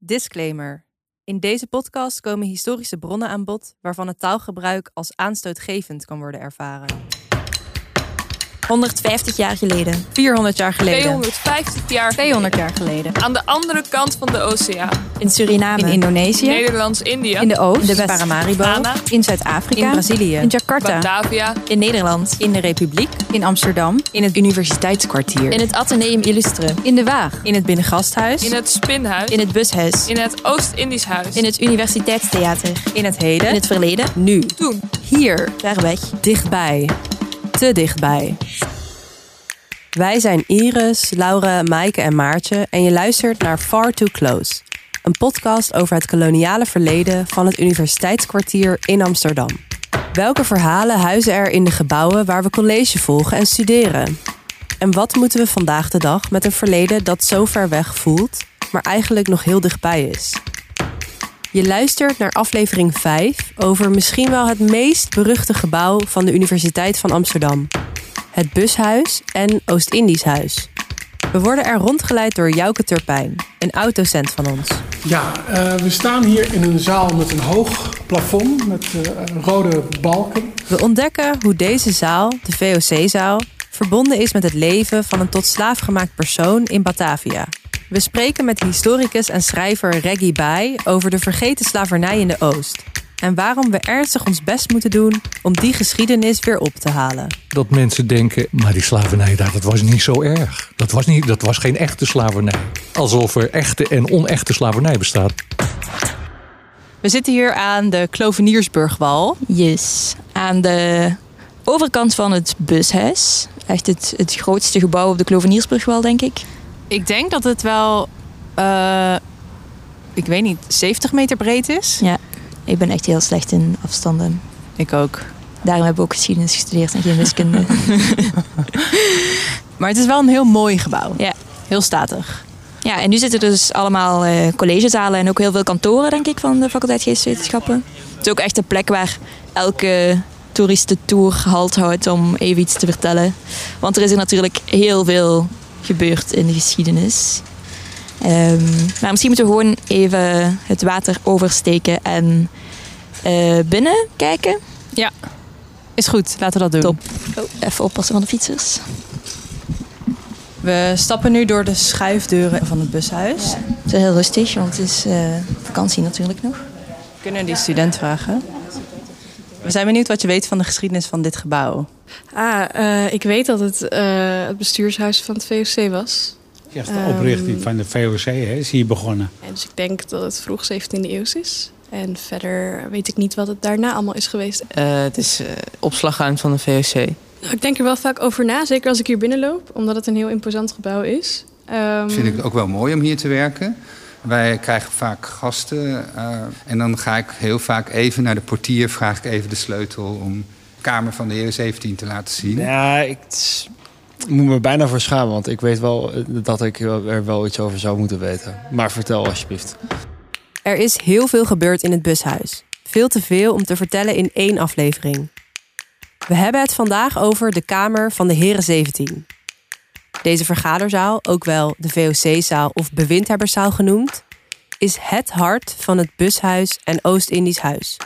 Disclaimer. In deze podcast komen historische bronnen aan bod waarvan het taalgebruik als aanstootgevend kan worden ervaren. 150 jaar geleden. 400 jaar geleden. 250 jaar 200 jaar geleden. aan de andere kant van de oceaan. In Suriname. In Indonesië. Nederlands-Indië. In de Oost. In de West. Paramaribo. Ghana. In Zuid-Afrika. In Brazilië. In Jakarta. Batavia. In Nederland. In de Republiek. In Amsterdam. In het Universiteitskwartier. In het Atheneum Illustre. In de Waag. In het Binnengasthuis. In het Spinhuis. In het Bushuis. In het Oost-Indisch Huis. In het Universiteitstheater. In het heden. In het verleden. Nu. Toen. Hier. Ver weg. Dichtbij. Te dichtbij. Wij zijn Iris, Laura, Maaike en Maartje en je luistert naar Far Too Close. Een podcast over het koloniale verleden van het Universiteitskwartier in Amsterdam. Welke verhalen huizen er in de gebouwen waar we college volgen en studeren? En wat moeten we vandaag de dag met een verleden dat zo ver weg voelt, maar eigenlijk nog heel dichtbij is? Je luistert naar aflevering 5 over misschien wel het meest beruchte gebouw van de Universiteit van Amsterdam. Het Bushuis en Oost-Indisch Huis. We worden er rondgeleid door Jouke Turpijn, een oud-docent van ons. Ja, eh, we staan hier in een zaal met een hoog plafond met eh, rode balken. We ontdekken hoe deze zaal, de VOC-zaal, verbonden is met het leven van een tot slaaf gemaakt persoon in Batavia. We spreken met historicus en schrijver Reggie Bai over de vergeten slavernij in de Oost. En waarom we ernstig ons best moeten doen om die geschiedenis weer op te halen. dat mensen denken, maar die slavernij daar, dat was niet zo erg. Dat was, niet, dat was geen echte slavernij. Alsof er echte en onechte slavernij bestaat. We zitten hier aan de Kloveniersburgwal. Yes. Aan de overkant van het Bushuis. Echt het, het grootste gebouw op de Kloveniersbrugwal, denk ik. Ik denk dat het wel, eh, ik weet niet, 70 meter breed is. Ja. Ik ben echt heel slecht in afstanden. Ik ook. Daarom heb ik ook geschiedenis gestudeerd en geen wiskunde. Maar het is wel een heel mooi gebouw. Ja. Heel statig. Ja, en nu zitten er dus allemaal eh, collegezalen en ook heel veel kantoren, denk ik, van de faculteit Geesteswetenschappen. Het is ook echt een plek waar elke toeristentour halt houdt om even iets te vertellen. Want er is er natuurlijk heel veel gebeurd in de geschiedenis. Ehm, maar misschien moeten we gewoon even het water oversteken en eh, binnen kijken. Is goed, laten we dat doen. Top. Oh, even oppassen van de fietsers. We stappen nu door de schuifdeuren van het bushuis. Het is heel rustig, want het is eh, vakantie natuurlijk nog. We kunnen die student vragen. We zijn benieuwd wat je weet van de geschiedenis van dit gebouw. Ah, eh, ik weet dat het eh, het bestuurshuis van het VOC was. Ja, de oprichting Ehm. van de VOC hè, is hier begonnen. En dus ik denk dat het vroeg 17e eeuw is. En verder weet ik niet wat het daarna allemaal is geweest. Eh, het is eh, opslagruimte van de VOC. Nou, ik denk er wel vaak over na, zeker als ik hier binnenloop. Omdat het een heel imposant gebouw is. Ehm, vind ik het ook wel mooi om hier te werken. Wij krijgen vaak gasten eh, en dan ga ik heel vaak even naar de portier, vraag ik even de sleutel om de kamer van de heer 17 te laten zien. Ja, ik moet me bijna voor schamen, want ik weet wel eh, dat ik er wel iets over zou moeten weten. Maar vertel alsjeblieft. Er is heel veel gebeurd in het bushuis. Veel te veel om te vertellen in één aflevering. We hebben het vandaag over de Kamer van de Heren 17. Deze vergaderzaal, ook wel de VOC-zaal of bewindhebberszaal genoemd, is het hart van het bushuis en Oost-Indisch Huis.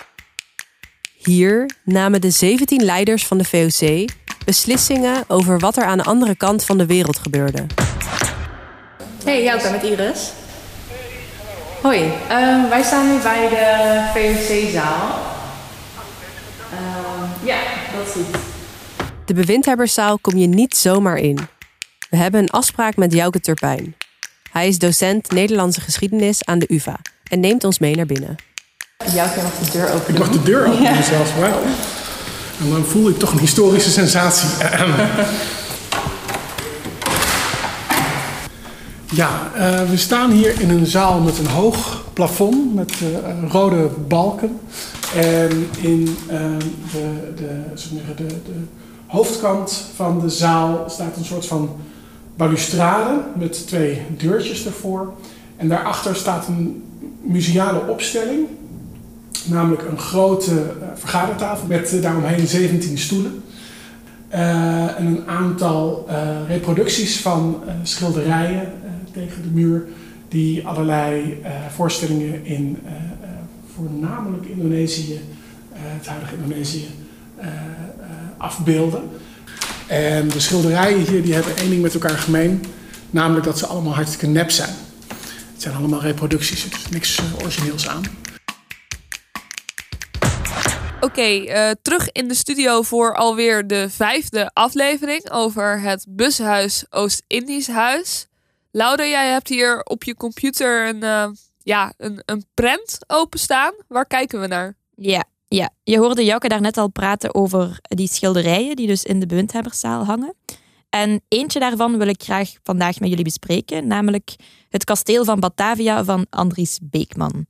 Hier namen de 17 leiders van de VOC beslissingen over wat er aan de andere kant van de wereld gebeurde. Hey, Jouke met Iris. Hoi, ehm, wij staan nu bij de VOC-zaal. ja, dat is goed. De bewindhebberszaal kom je niet zomaar in. We hebben een afspraak met Jouke Turpijn. Hij is docent Nederlandse geschiedenis aan de UvA en neemt ons mee naar binnen. Jouke mag de deur open Ik mag de deur openen zelfs. Maar. En dan voel ik toch een historische sensatie. Ja, eh, we staan hier in een zaal met een hoog plafond met eh, rode balken. En in eh, de, de, de, de hoofdkant van de zaal staat een soort van balustrade met twee deurtjes ervoor. En daarachter staat een museale opstelling. Namelijk een grote eh, vergadertafel met eh, daaromheen 17 stoelen. Eh, en een aantal reproducties van schilderijen tegen de muur die allerlei voorstellingen in voornamelijk Indonesië, het huidige Indonesië, afbeelden. En de schilderijen hier die hebben één ding met elkaar gemeen, namelijk dat ze allemaal hartstikke nep zijn. Het zijn allemaal reproducties, er is niks eh, origineels aan. Oké, eh, terug in de studio voor alweer de vijfde aflevering over het bushuis Oost-Indisch Huis. Laura, jij hebt hier op je computer een, eh, ja, een, een prent openstaan. Waar kijken we naar? Ja, ja. Je hoorde Jouke daarnet al praten over die schilderijen die dus in de bewindhebberszaal hangen. En eentje daarvan wil ik graag vandaag met jullie bespreken, namelijk het kasteel van Batavia van Andries Beekman.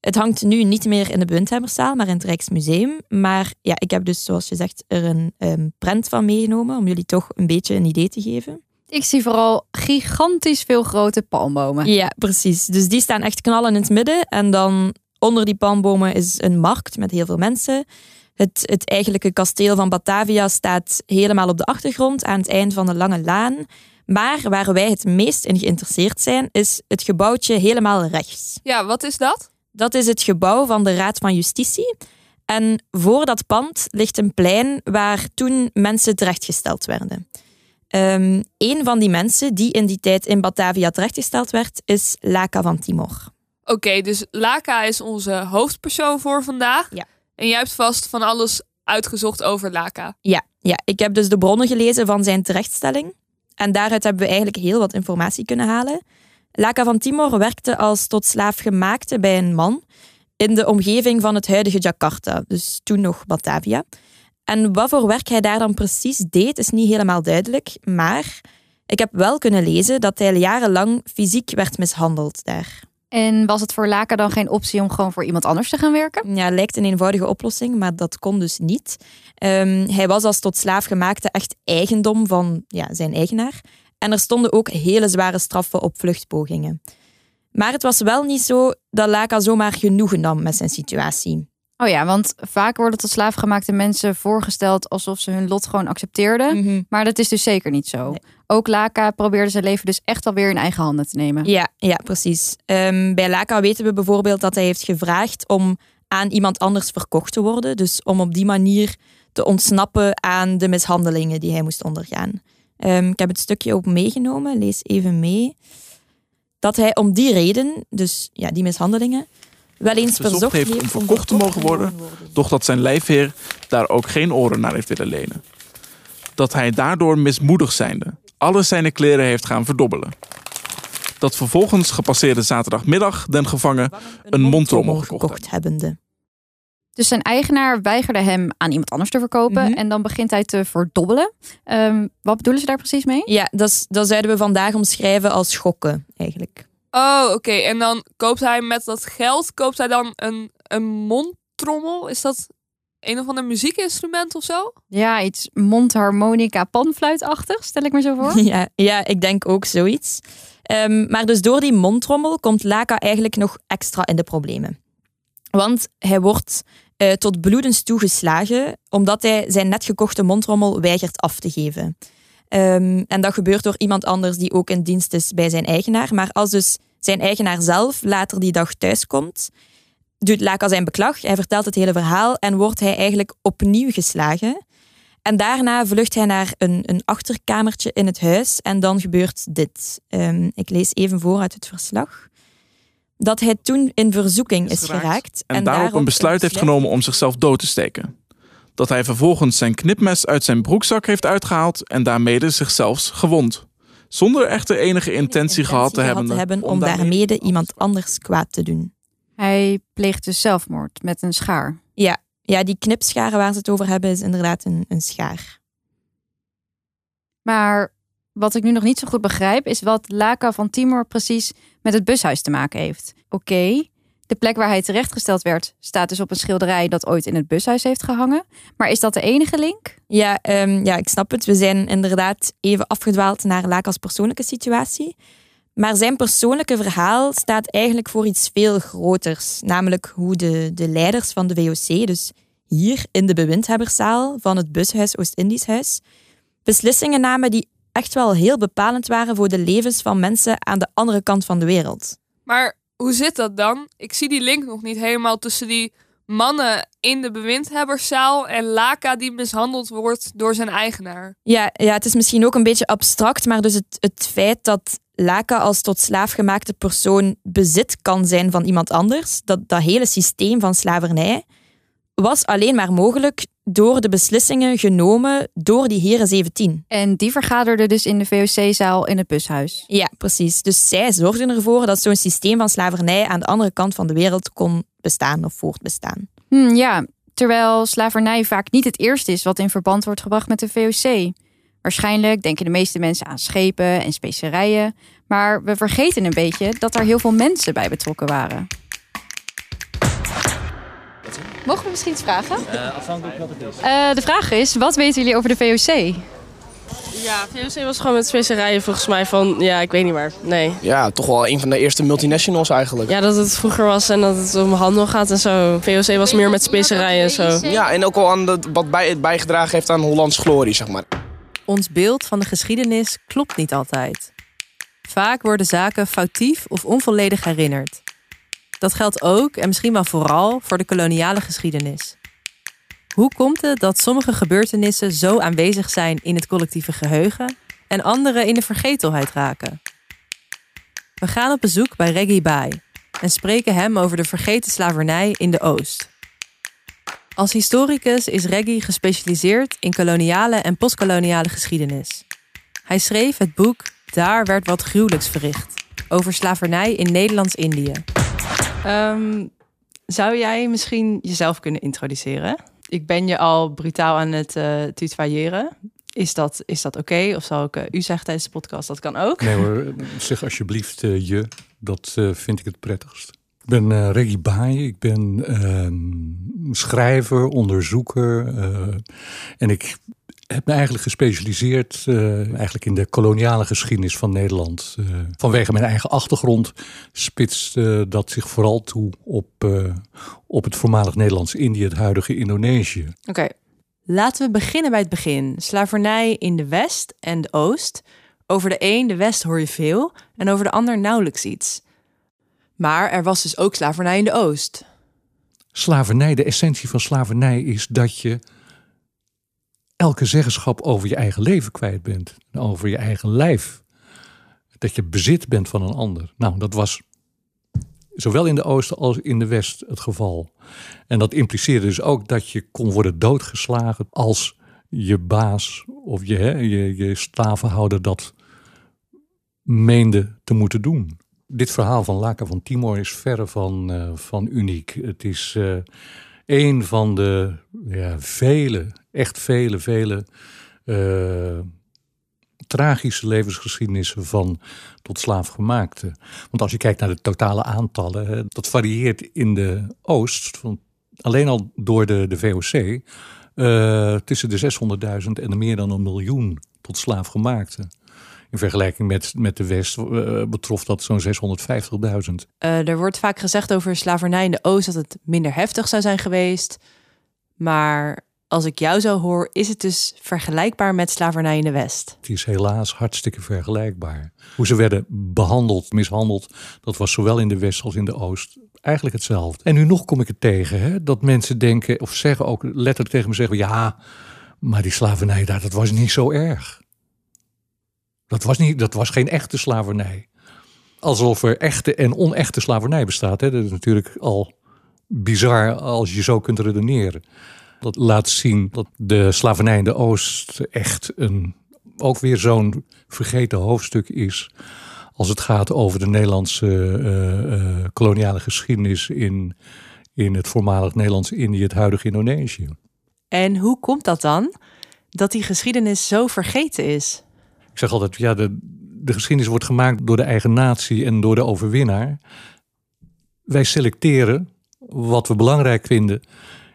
Het hangt nu niet meer in de bewindhebberszaal, maar in het Rijksmuseum. Maar ja, ik heb dus, zoals je zegt, er een um, prent van meegenomen om jullie toch een beetje een idee te geven. Ik zie vooral gigantisch veel grote palmbomen. Ja, precies. Dus die staan echt knallen in het midden. En dan onder die palmbomen is een markt met heel veel mensen. Het, het eigenlijke kasteel van Batavia staat helemaal op de achtergrond aan het eind van de lange laan. Maar waar wij het meest in geïnteresseerd zijn, is het gebouwtje helemaal rechts. Ja, wat is dat? Dat is het gebouw van de Raad van Justitie. En voor dat pand ligt een plein waar toen mensen terechtgesteld werden. Um, een van die mensen die in die tijd in Batavia terechtgesteld werd, is Laka van Timor. Oké, okay, dus Laka is onze hoofdpersoon voor vandaag. Ja. En jij hebt vast van alles uitgezocht over Laka. Ja, ja, ik heb dus de bronnen gelezen van zijn terechtstelling. En daaruit hebben we eigenlijk heel wat informatie kunnen halen. Laka van Timor werkte als tot slaaf gemaakte bij een man in de omgeving van het huidige Jakarta, dus toen nog Batavia. En wat voor werk hij daar dan precies deed, is niet helemaal duidelijk. Maar ik heb wel kunnen lezen dat hij jarenlang fysiek werd mishandeld daar. En was het voor Laka dan geen optie om gewoon voor iemand anders te gaan werken? Ja, lijkt een eenvoudige oplossing, maar dat kon dus niet. Um, hij was als tot slaaf gemaakte echt eigendom van ja, zijn eigenaar. En er stonden ook hele zware straffen op vluchtpogingen. Maar het was wel niet zo dat Laka zomaar genoegen nam met zijn situatie. Oh ja, want vaak worden tot slaafgemaakte mensen voorgesteld alsof ze hun lot gewoon accepteerden. Mhm. Maar dat is dus zeker niet zo. Ook Laka probeerde zijn leven dus echt alweer in eigen handen te nemen. Ja, ja precies. Um, bij Laka weten we bijvoorbeeld dat hij heeft gevraagd om aan iemand anders verkocht te worden. Dus om op die manier te ontsnappen aan de mishandelingen die hij moest ondergaan. Um, ik heb het stukje ook meegenomen, lees even mee. Dat hij om die reden, dus ja, die mishandelingen, wel eens verzocht heeft om verkocht te mogen worden, doch dat zijn lijfheer daar ook geen oren naar heeft willen lenen. Dat hij daardoor mismoedig zijnde alle zijn kleren heeft gaan verdobbelen. Dat vervolgens gepasseerde zaterdagmiddag den gevangen een mondtrommel gekocht hebbende. Dus zijn eigenaar weigerde hem aan iemand anders te verkopen. Mhm. En dan begint hij te verdobbelen. Um, wat bedoelen ze daar precies mee? Ja, dat, is, dat zouden we vandaag omschrijven als schokken, eigenlijk. Oh, oké. En dan koopt hij met dat geld koopt hij dan een, een mondtrommel. Is dat een of ander muziekinstrument of zo? Ja, iets mondharmonica panfluitachtig, stel ik me zo voor. Ja, ja ik denk ook zoiets. Um, maar dus door die mondtrommel komt Laka eigenlijk nog extra in de problemen. Want hij wordt uh, tot bloedens toegeslagen omdat hij zijn net gekochte mondtrommel weigert af te geven. Um, en dat gebeurt door iemand anders die ook in dienst is bij zijn eigenaar. Maar als dus zijn eigenaar zelf later die dag thuiskomt, doet Laka zijn beklag, hij vertelt het hele verhaal en wordt hij eigenlijk opnieuw geslagen. En daarna vlucht hij naar een, een achterkamertje in het huis en dan gebeurt dit. Um, ik lees even voor uit het verslag. Dat hij toen in verzoeking is, geraakt. en, en daarop een besluit heeft genomen om zichzelf dood te steken. Dat hij vervolgens zijn knipmes uit zijn broekzak heeft uitgehaald en daarmee zichzelf gewond. Zonder echter enige intentie, intentie gehad te hebben, te hebben om daarmee iemand anders kwaad te doen. Hij pleegt dus zelfmoord met een schaar. Ja, ja die knipscharen waar ze het over hebben is inderdaad een, een schaar. Maar wat ik nu nog niet zo goed begrijp is wat Laka van Timor precies met het bushuis te maken heeft. Oké, okay, de plek waar hij terechtgesteld werd staat dus op een schilderij dat ooit in het bushuis heeft gehangen. Maar is dat de enige link? Ja, um, ja ik snap het. We zijn inderdaad even afgedwaald naar Laka's persoonlijke situatie. Maar zijn persoonlijke verhaal staat eigenlijk voor iets veel groters. Namelijk hoe de, de leiders van de VOC, dus hier in de bewindhebberszaal van het bushuis Oost-Indisch Huis, beslissingen namen die echt wel heel bepalend waren voor de levens van mensen aan de andere kant van de wereld. Maar hoe zit dat dan? Ik zie die link nog niet helemaal tussen die mannen in de bewindhebberszaal en Laka die mishandeld wordt door zijn eigenaar. Ja, ja, het is misschien ook een beetje abstract, maar dus het, het feit dat Laka als tot slaaf gemaakte persoon bezit kan zijn van iemand anders, dat, dat hele systeem van slavernij, was alleen maar mogelijk door de beslissingen genomen door die heren 17. En die vergaderden dus in de VOC-zaal in het bushuis. Ja, precies. Dus zij zorgden ervoor dat zo'n systeem van slavernij aan de andere kant van de wereld kon bestaan of voortbestaan. Hm, ja, terwijl slavernij vaak niet het eerste is wat in verband wordt gebracht met de VOC. Waarschijnlijk denken de meeste mensen aan schepen en specerijen, maar we vergeten een beetje dat er heel veel mensen bij betrokken waren. Mogen we misschien iets vragen? afhankelijk wat het is. Eh, de vraag is, wat weten jullie over de VOC? Ja, VOC was gewoon met specerijen volgens mij van, ja, ik weet niet waar. Nee. Ja, toch wel een van de eerste multinationals eigenlijk. Ja, dat het vroeger was en dat het om handel gaat en zo. VOC was meer met specerijen en zo. Ja, en ook al aan de, wat bij, bijgedragen heeft aan Hollands glorie, zeg maar. Ons beeld van de geschiedenis klopt niet altijd. Vaak worden zaken foutief of onvolledig herinnerd. Dat geldt ook, en misschien wel vooral, voor de koloniale geschiedenis. Hoe komt het dat sommige gebeurtenissen zo aanwezig zijn in het collectieve geheugen en andere in de vergetelheid raken? We gaan op bezoek bij Reggie Bai en spreken hem over de vergeten slavernij in de Oost. Als historicus is Reggie gespecialiseerd in koloniale en postkoloniale geschiedenis. Hij schreef het boek Daar werd wat gruwelijks verricht over slavernij in Nederlands-Indië. Ehm, zou jij misschien jezelf kunnen introduceren? Ik ben je al brutaal aan het uh, tutoyeren. Is dat, is dat oké? Of zal ik uh, u zeggen tijdens de podcast? Dat kan ook. Nee hoor, zeg alsjeblieft uh, je. Dat vind ik het prettigst. Ik ben uh, Reggie Baaien. Ik ben uh, schrijver, onderzoeker. en ik heb me eigenlijk gespecialiseerd eigenlijk in de koloniale geschiedenis van Nederland. vanwege mijn eigen achtergrond spitst dat zich vooral toe op, op het voormalig Nederlands-Indië, het huidige Indonesië. Oké, laten we beginnen bij het begin. Slavernij in de West en de Oost. Over de een, de West, hoor je veel. En over de ander nauwelijks iets. Maar er was dus ook slavernij in de Oost. Slavernij, de essentie van slavernij is dat je elke zeggenschap over je eigen leven kwijt bent. Over je eigen lijf. Dat je bezit bent van een ander. Nou, dat was zowel in de Oosten als in de West het geval. En dat impliceerde dus ook dat je kon worden doodgeslagen als je baas of je, hè, je, je dat meende te moeten doen dit verhaal van Laka van Timor is verre van, uh, van uniek. Het is uh, een van de ja, vele, echt vele, vele uh, tragische levensgeschiedenissen van tot slaafgemaakte. Want als je kijkt naar de totale aantallen, dat varieert in de Oost, van, alleen al door de, de VOC, tussen de 600.000 en de meer dan een miljoen tot slaafgemaakte. In vergelijking met, met de West uh, betrof dat zo'n 650.000. Uh, er wordt vaak gezegd over slavernij in de Oost dat het minder heftig zou zijn geweest. Maar als ik jou zo hoor, is het dus vergelijkbaar met slavernij in de West. Het is helaas hartstikke vergelijkbaar. Hoe ze werden behandeld, mishandeld, dat was zowel in de West als in de Oost eigenlijk hetzelfde. En nu nog kom ik het tegen, hè, dat mensen denken of zeggen ook letterlijk tegen me zeggen: ja, maar die slavernij daar, dat was niet zo erg. Dat was, niet, dat was geen echte slavernij. Alsof er echte en onechte slavernij bestaat. Hè. Dat is natuurlijk al bizar als je zo kunt redeneren. Dat laat zien dat de slavernij in de Oost echt een, ook weer zo'n vergeten hoofdstuk is. Als het gaat over de Nederlandse uh, uh, koloniale geschiedenis in, in het voormalig Nederlands-Indië, het huidige Indonesië. En hoe komt dat dan? Dat die geschiedenis zo vergeten is? Ik zeg altijd, ja, de, de geschiedenis wordt gemaakt door de eigen natie en door de overwinnaar. Wij selecteren wat we belangrijk vinden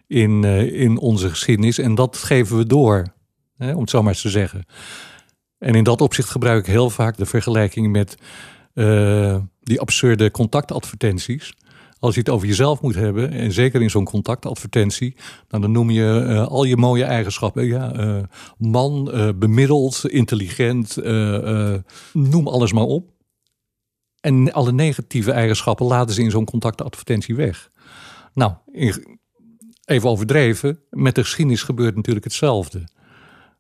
in, uh, in onze geschiedenis en dat geven we door, hè, om het zo maar eens te zeggen. En in dat opzicht gebruik ik heel vaak de vergelijking met uh, die absurde contactadvertenties als je het over jezelf moet hebben, en zeker in zo'n contactadvertentie, nou, dan noem je uh, al je mooie eigenschappen. Ja, uh, man, uh, bemiddeld, intelligent, noem alles maar op. En alle negatieve eigenschappen laten ze in zo'n contactadvertentie weg. Nou, even overdreven, met de geschiedenis gebeurt natuurlijk hetzelfde.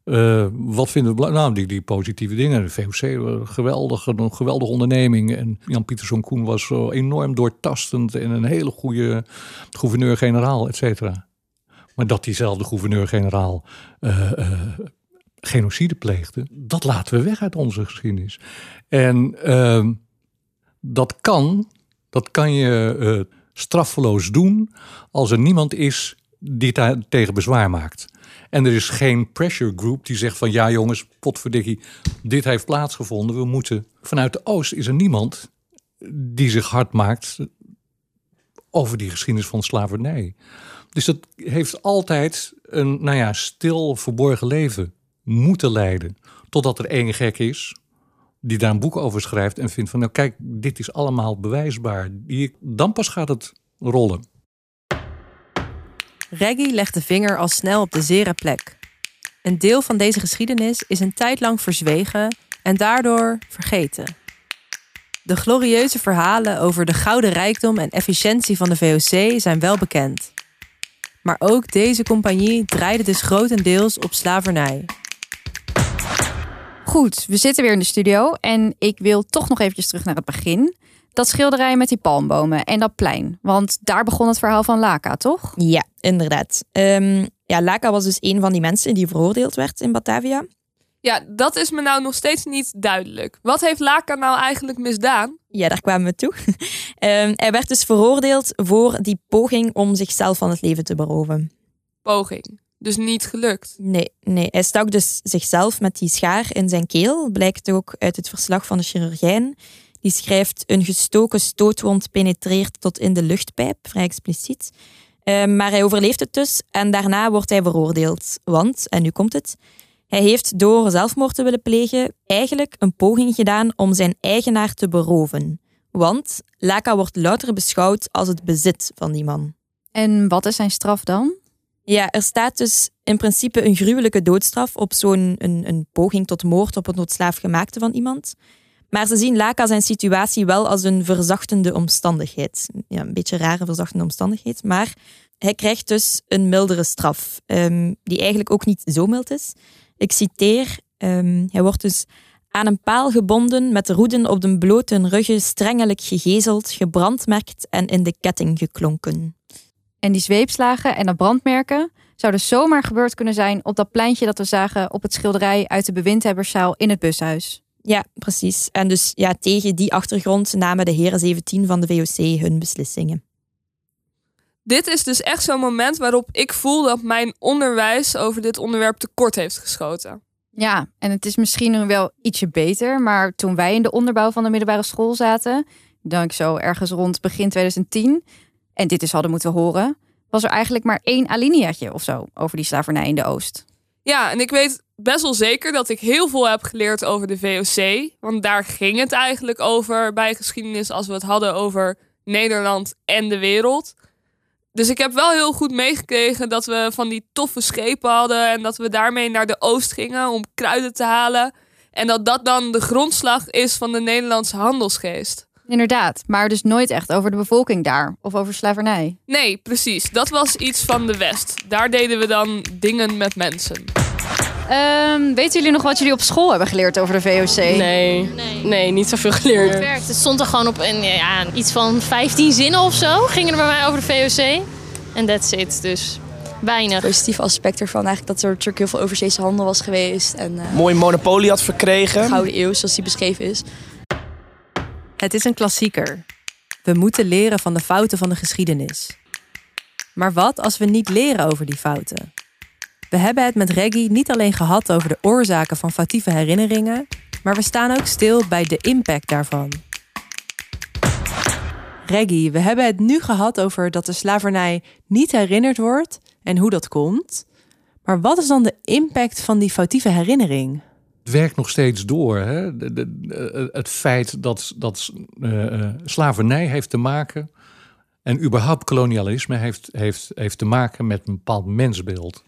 Uh, wat vinden we Nou, die, positieve dingen. De VOC, uh, geweldig, een geweldige onderneming. En Jan Pieterszoon Koen was zo enorm doortastend en een hele goede gouverneur-generaal, et cetera. Maar dat diezelfde gouverneur-generaal genocide pleegde, dat laten we weg uit onze geschiedenis. En ehm, dat kan, dat kan je straffeloos doen als er niemand is die tegen bezwaar maakt. En er is geen pressure group die zegt van ja jongens, potverdikkie, dit heeft plaatsgevonden. We moeten. Vanuit de Oost is er niemand die zich hard maakt over die geschiedenis van slavernij. Dus dat heeft altijd een, nou ja, stil verborgen leven moeten leiden. Totdat er één gek is die daar een boek over schrijft en vindt van nou kijk, dit is allemaal bewijsbaar. Dan pas gaat het rollen. Reggie legt de vinger al snel op de zere plek. Een deel van deze geschiedenis is een tijd lang verzwegen en daardoor vergeten. De glorieuze verhalen over de gouden rijkdom en efficiëntie van de VOC zijn wel bekend. Maar ook deze compagnie draaide dus grotendeels op slavernij. Goed, we zitten weer in de studio en ik wil toch nog eventjes terug naar het begin. Dat schilderij met die palmbomen en dat plein. Want daar begon het verhaal van Laka, toch? Ja, inderdaad. Um, ja, Laka was dus een van die mensen die veroordeeld werd in Batavia. Ja, dat is me nou nog steeds niet duidelijk. Wat heeft Laka nou eigenlijk misdaan? Ja, daar kwamen we toe. um, hij werd dus veroordeeld voor die poging om zichzelf van het leven te beroven. Poging? Dus niet gelukt? Nee, nee. Hij stak dus zichzelf met die schaar in zijn keel. Blijkt ook uit het verslag van de chirurgijn. Die schrijft: Een gestoken stootwond penetreert tot in de luchtpijp, vrij expliciet. Uh, maar hij overleeft het dus en daarna wordt hij veroordeeld. Want, en nu komt het, hij heeft door zelfmoord te willen plegen eigenlijk een poging gedaan om zijn eigenaar te beroven. Want Laka wordt louter beschouwd als het bezit van die man. En wat is zijn straf dan? Ja, er staat dus in principe een gruwelijke doodstraf op zo'n een, een poging tot moord op het noodslaafgemaakte van iemand. Maar ze zien Laka zijn situatie wel als een verzachtende omstandigheid. Ja, een beetje rare verzachtende omstandigheid. Maar hij krijgt dus een mildere straf, um, die eigenlijk ook niet zo mild is. Ik citeer, um, hij wordt dus aan een paal gebonden, met de roeden op de blote ruggen strengelijk gegezeld, gebrandmerkt en in de ketting geklonken. En die zweepslagen en dat brandmerken zouden zomaar gebeurd kunnen zijn op dat pleintje dat we zagen op het schilderij uit de bewindhebberszaal in het bushuis. Ja, precies. En dus ja, tegen die achtergrond namen de heren 17 van de VOC hun beslissingen. Dit is dus echt zo'n moment waarop ik voel dat mijn onderwijs over dit onderwerp tekort heeft geschoten. Ja, en het is misschien nog wel ietsje beter, maar toen wij in de onderbouw van de middelbare school zaten, denk zo ergens rond begin 2010, en dit dus hadden moeten horen, was er eigenlijk maar één alineaatje of zo over die slavernij in de Oost. Ja, en ik weet best wel zeker dat ik heel veel heb geleerd over de VOC. Want daar ging het eigenlijk over bij geschiedenis als we het hadden over Nederland en de wereld. Dus ik heb wel heel goed meegekregen dat we van die toffe schepen hadden en dat we daarmee naar de oost gingen om kruiden te halen. En dat dat dan de grondslag is van de Nederlandse handelsgeest. Inderdaad, maar dus nooit echt over de bevolking daar of over slavernij. Nee, precies. Dat was iets van de West. Daar deden we dan dingen met mensen. Um, weten jullie nog wat jullie op school hebben geleerd over de VOC? Nee, nee, nee niet zoveel geleerd. Het werkt. Het stond er gewoon op een, ja, iets van 15 zinnen of zo. Gingen er bij mij over de VOC. En that's it. Dus weinig. Positief aspect ervan eigenlijk dat er natuurlijk heel veel overzeese handel was geweest. En, uh, Mooi monopolie had verkregen. Gouden eeuw, zoals die beschreven is. Het is een klassieker. We moeten leren van de fouten van de geschiedenis. Maar wat als we niet leren over die fouten? We hebben het met Reggie niet alleen gehad over de oorzaken van foutieve herinneringen, maar we staan ook stil bij de impact daarvan. Reggie, we hebben het nu gehad over dat de slavernij niet herinnerd wordt en hoe dat komt. Maar wat is dan de impact van die foutieve herinnering? Het werkt nog steeds door. Hè? De, het feit dat, dat uh, slavernij heeft te maken. En überhaupt kolonialisme heeft, heeft, heeft te maken met een bepaald mensbeeld.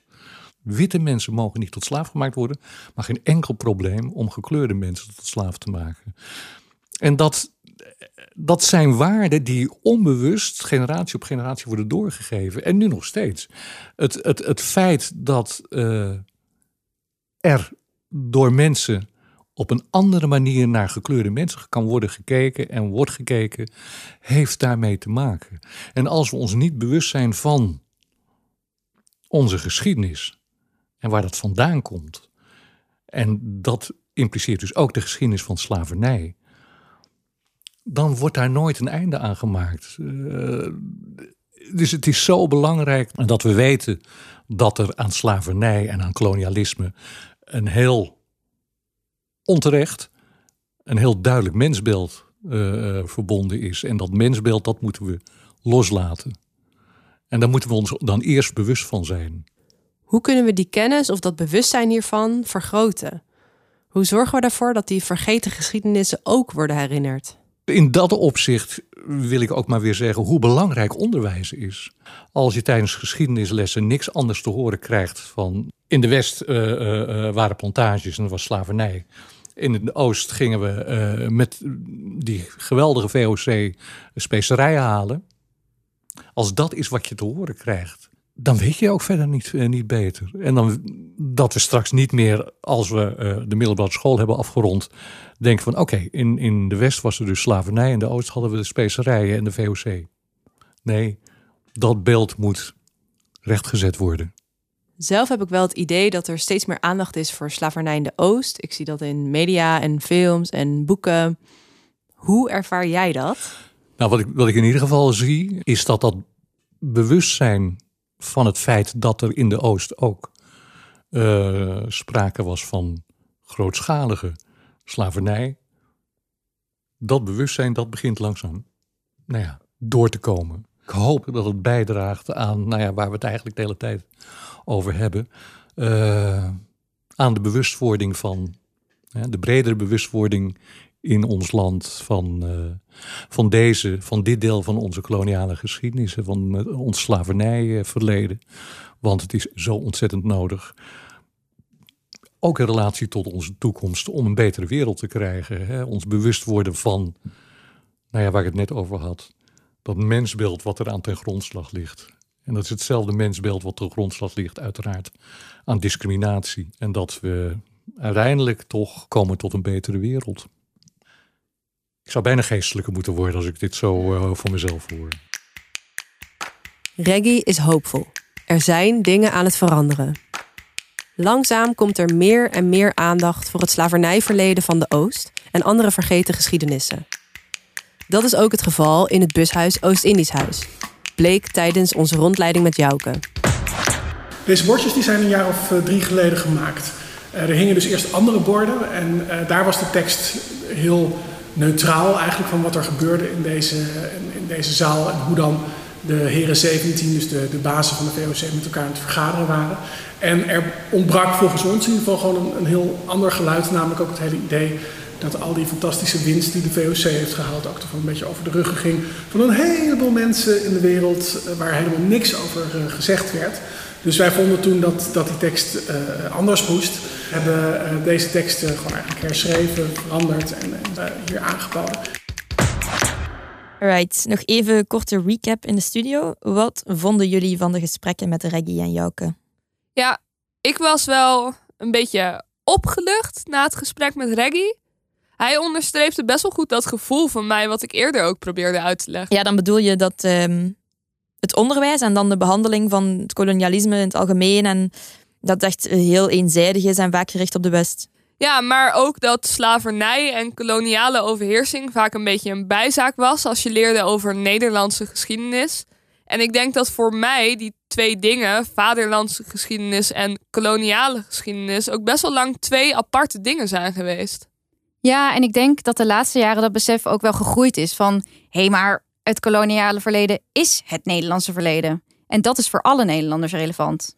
Witte mensen mogen niet tot slaaf gemaakt worden, maar geen enkel probleem om gekleurde mensen tot slaaf te maken. En dat dat zijn waarden die onbewust generatie op generatie worden doorgegeven. En nu nog steeds. Het, het, het feit dat uh, er door mensen op een andere manier naar gekleurde mensen kan worden gekeken en wordt gekeken, heeft daarmee te maken. En als we ons niet bewust zijn van onze geschiedenis en waar dat vandaan komt, en dat impliceert dus ook de geschiedenis van slavernij, dan wordt daar nooit een einde aan gemaakt. Uh, dus het is zo belangrijk dat we weten dat er aan slavernij en aan kolonialisme een heel onterecht, een heel duidelijk mensbeeld uh, verbonden is. En dat mensbeeld, dat moeten we loslaten. En daar moeten we ons dan eerst bewust van zijn. Hoe kunnen we die kennis of dat bewustzijn hiervan vergroten? Hoe zorgen we ervoor dat die vergeten geschiedenissen ook worden herinnerd? In dat opzicht wil ik ook maar weer zeggen hoe belangrijk onderwijs is. Als je tijdens geschiedenislessen niks anders te horen krijgt van. In de West uh, uh, waren plantages en er was slavernij. In de Oost gingen we met die geweldige VOC specerijen halen. Als dat is wat je te horen krijgt, dan weet je ook verder niet, uh, niet beter. En dan dat we straks niet meer, als we uh, de middelbare school hebben afgerond, denken van oké, okay, in, in de West was er dus slavernij, in de Oost hadden we de specerijen en de VOC. Nee, dat beeld moet rechtgezet worden. Zelf heb ik wel het idee dat er steeds meer aandacht is voor slavernij in de Oost. Ik zie dat in media en films en boeken. Hoe ervaar jij dat? Nou, wat ik, wat ik in ieder geval zie, is dat dat bewustzijn van het feit dat er in de Oost ook uh, sprake was van grootschalige slavernij. Dat bewustzijn, dat begint langzaam nou ja, door te komen. Ik hoop dat het bijdraagt aan, nou ja, waar we het eigenlijk de hele tijd over hebben, uh, aan de bewustwording van, de bredere bewustwording in ons land van, uh, van, deze, van dit deel van onze koloniale geschiedenis, van uh, ons slavernijverleden. Want het is zo ontzettend nodig. Ook in relatie tot onze toekomst om een betere wereld te krijgen. Hè? Ons bewust worden van, nou ja, waar ik het net over had. Dat mensbeeld wat er aan ten grondslag ligt. En dat is hetzelfde mensbeeld wat ten grondslag ligt, uiteraard, aan discriminatie. En dat we uiteindelijk toch komen tot een betere wereld. Ik zou bijna geestelijker moeten worden als ik dit zo uh, voor mezelf hoor. Reggie is hoopvol. Er zijn dingen aan het veranderen. Langzaam komt er meer en meer aandacht voor het slavernijverleden van de Oost en andere vergeten geschiedenissen. Dat is ook het geval in het bushuis Oost-Indisch Huis. Bleek tijdens onze rondleiding met Jouke. Deze bordjes die zijn een jaar of drie geleden gemaakt. Uh, er hingen dus eerst andere borden en daar was de tekst heel neutraal eigenlijk van wat er gebeurde in deze, in deze zaal en hoe dan de heren 17, dus de, de bazen van de VOC, met elkaar aan het vergaderen waren. En er ontbrak volgens ons in ieder geval gewoon een, een heel ander geluid, namelijk ook het hele idee dat al die fantastische winst die de VOC heeft gehaald ook toch een beetje over de ruggen ging van een heleboel mensen in de wereld waar helemaal niks over gezegd werd. Dus wij vonden toen dat, dat die tekst uh, anders moest. Hebben uh, deze tekst uh, gewoon eigenlijk herschreven, veranderd en, en hier aangeboden. Alright, nog even een korte recap in de studio. Wat vonden jullie van de gesprekken met Reggie en Jouke? Ja, ik was wel een beetje opgelucht na het gesprek met Reggie. Hij onderstreepte best wel goed dat gevoel van mij, wat ik eerder ook probeerde uit te leggen. Ja, dan bedoel je dat um, het onderwijs en dan de behandeling van het kolonialisme in het algemeen en dat echt heel eenzijdig is en vaak gericht op de West. Ja, maar ook dat slavernij en koloniale overheersing vaak een beetje een bijzaak was als je leerde over Nederlandse geschiedenis. En ik denk dat voor mij die twee dingen, vaderlandse geschiedenis en koloniale geschiedenis, ook best wel lang twee aparte dingen zijn geweest. Ja, en ik denk dat de laatste jaren dat besef ook wel gegroeid is van hé, hey, maar het koloniale verleden is het Nederlandse verleden. En dat is voor alle Nederlanders relevant.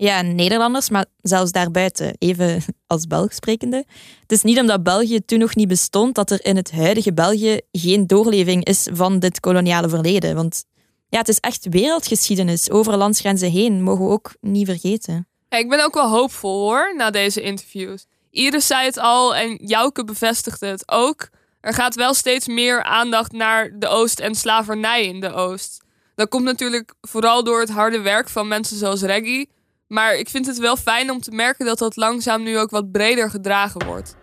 Ja, Nederlanders, maar zelfs daarbuiten, even als Belg sprekende. Het is niet omdat België toen nog niet bestond dat er in het huidige België geen doorleving is van dit koloniale verleden. Want ja, het is echt wereldgeschiedenis over landsgrenzen heen, mogen we ook niet vergeten. Ik ben ook wel hoopvol hoor, na deze interviews. Iris zei het al en Jouke bevestigde het ook. er gaat wel steeds meer aandacht naar de Oost en slavernij in de Oost. Dat komt natuurlijk vooral door het harde werk van mensen zoals Reggie. Maar ik vind het wel fijn om te merken dat dat langzaam nu ook wat breder gedragen wordt.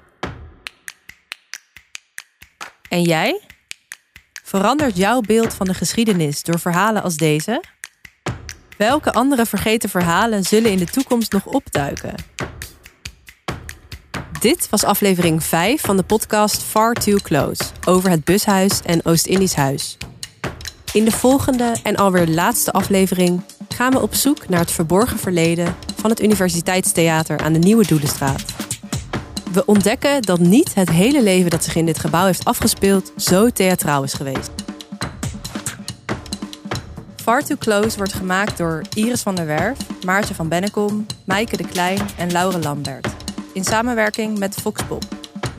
En jij? Verandert jouw beeld van de geschiedenis door verhalen als deze? Welke andere vergeten verhalen zullen in de toekomst nog opduiken? Dit was aflevering 5 van de podcast Far Too Close over het bushuis en Oost-Indisch huis. In de volgende en alweer laatste aflevering gaan we op zoek naar het verborgen verleden van het Universiteitstheater aan de Nieuwe Doelenstraat. We ontdekken dat niet het hele leven dat zich in dit gebouw heeft afgespeeld zo theatraal is geweest. Far Too Close wordt gemaakt door Iris van der Werf, Maartje van Bennekom, Maaike de Klein en Laure Lambert. In samenwerking met Foxpop,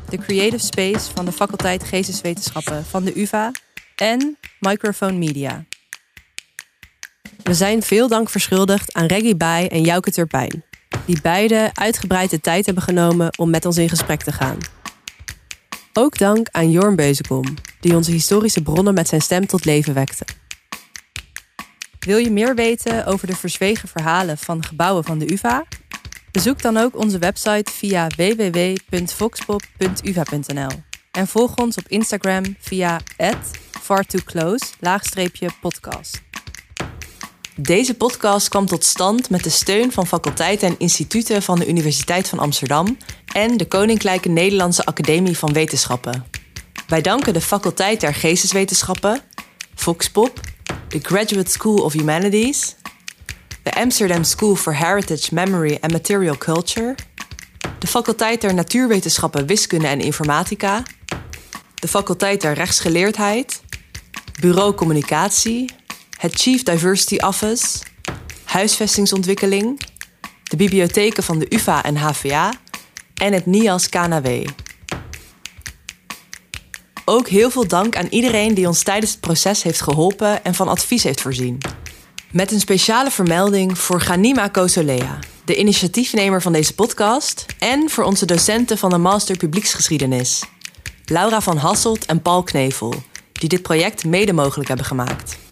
de creative space van de faculteit Geesteswetenschappen van de UvA en Microphone Media. We zijn veel dank verschuldigd aan Reggie Bij en Jouke Turpijn, die beide uitgebreid de tijd hebben genomen om met ons in gesprek te gaan. Ook dank aan Jorn Beuzekom, die onze historische bronnen met zijn stem tot leven wekte. Wil je meer weten over de verzwegen verhalen van gebouwen van de UvA? Bezoek dan ook onze website via www.voxpop.uva.nl en volg ons op Instagram via fartooclose-podcast. Deze podcast kwam tot stand met de steun van faculteiten en instituten van de Universiteit van Amsterdam en de Koninklijke Nederlandse Academie van Wetenschappen. Wij danken de faculteit der Geesteswetenschappen, Foxpop, de Graduate School of Humanities, de Amsterdam School for Heritage, Memory and Material Culture, de faculteit der Natuurwetenschappen, Wiskunde en Informatica, de faculteit der Rechtsgeleerdheid, Bureau Communicatie, het Chief Diversity Office, Huisvestingsontwikkeling, de bibliotheken van de UvA en HVA en het NIAS KNW. Ook heel veel dank aan iedereen die ons tijdens het proces heeft geholpen en van advies heeft voorzien. Met een speciale vermelding voor Ganima Kosolea, de initiatiefnemer van deze podcast, en voor onze docenten van de Master Publieksgeschiedenis, Laura van Hasselt en Paul Knevel, die dit project mede mogelijk hebben gemaakt.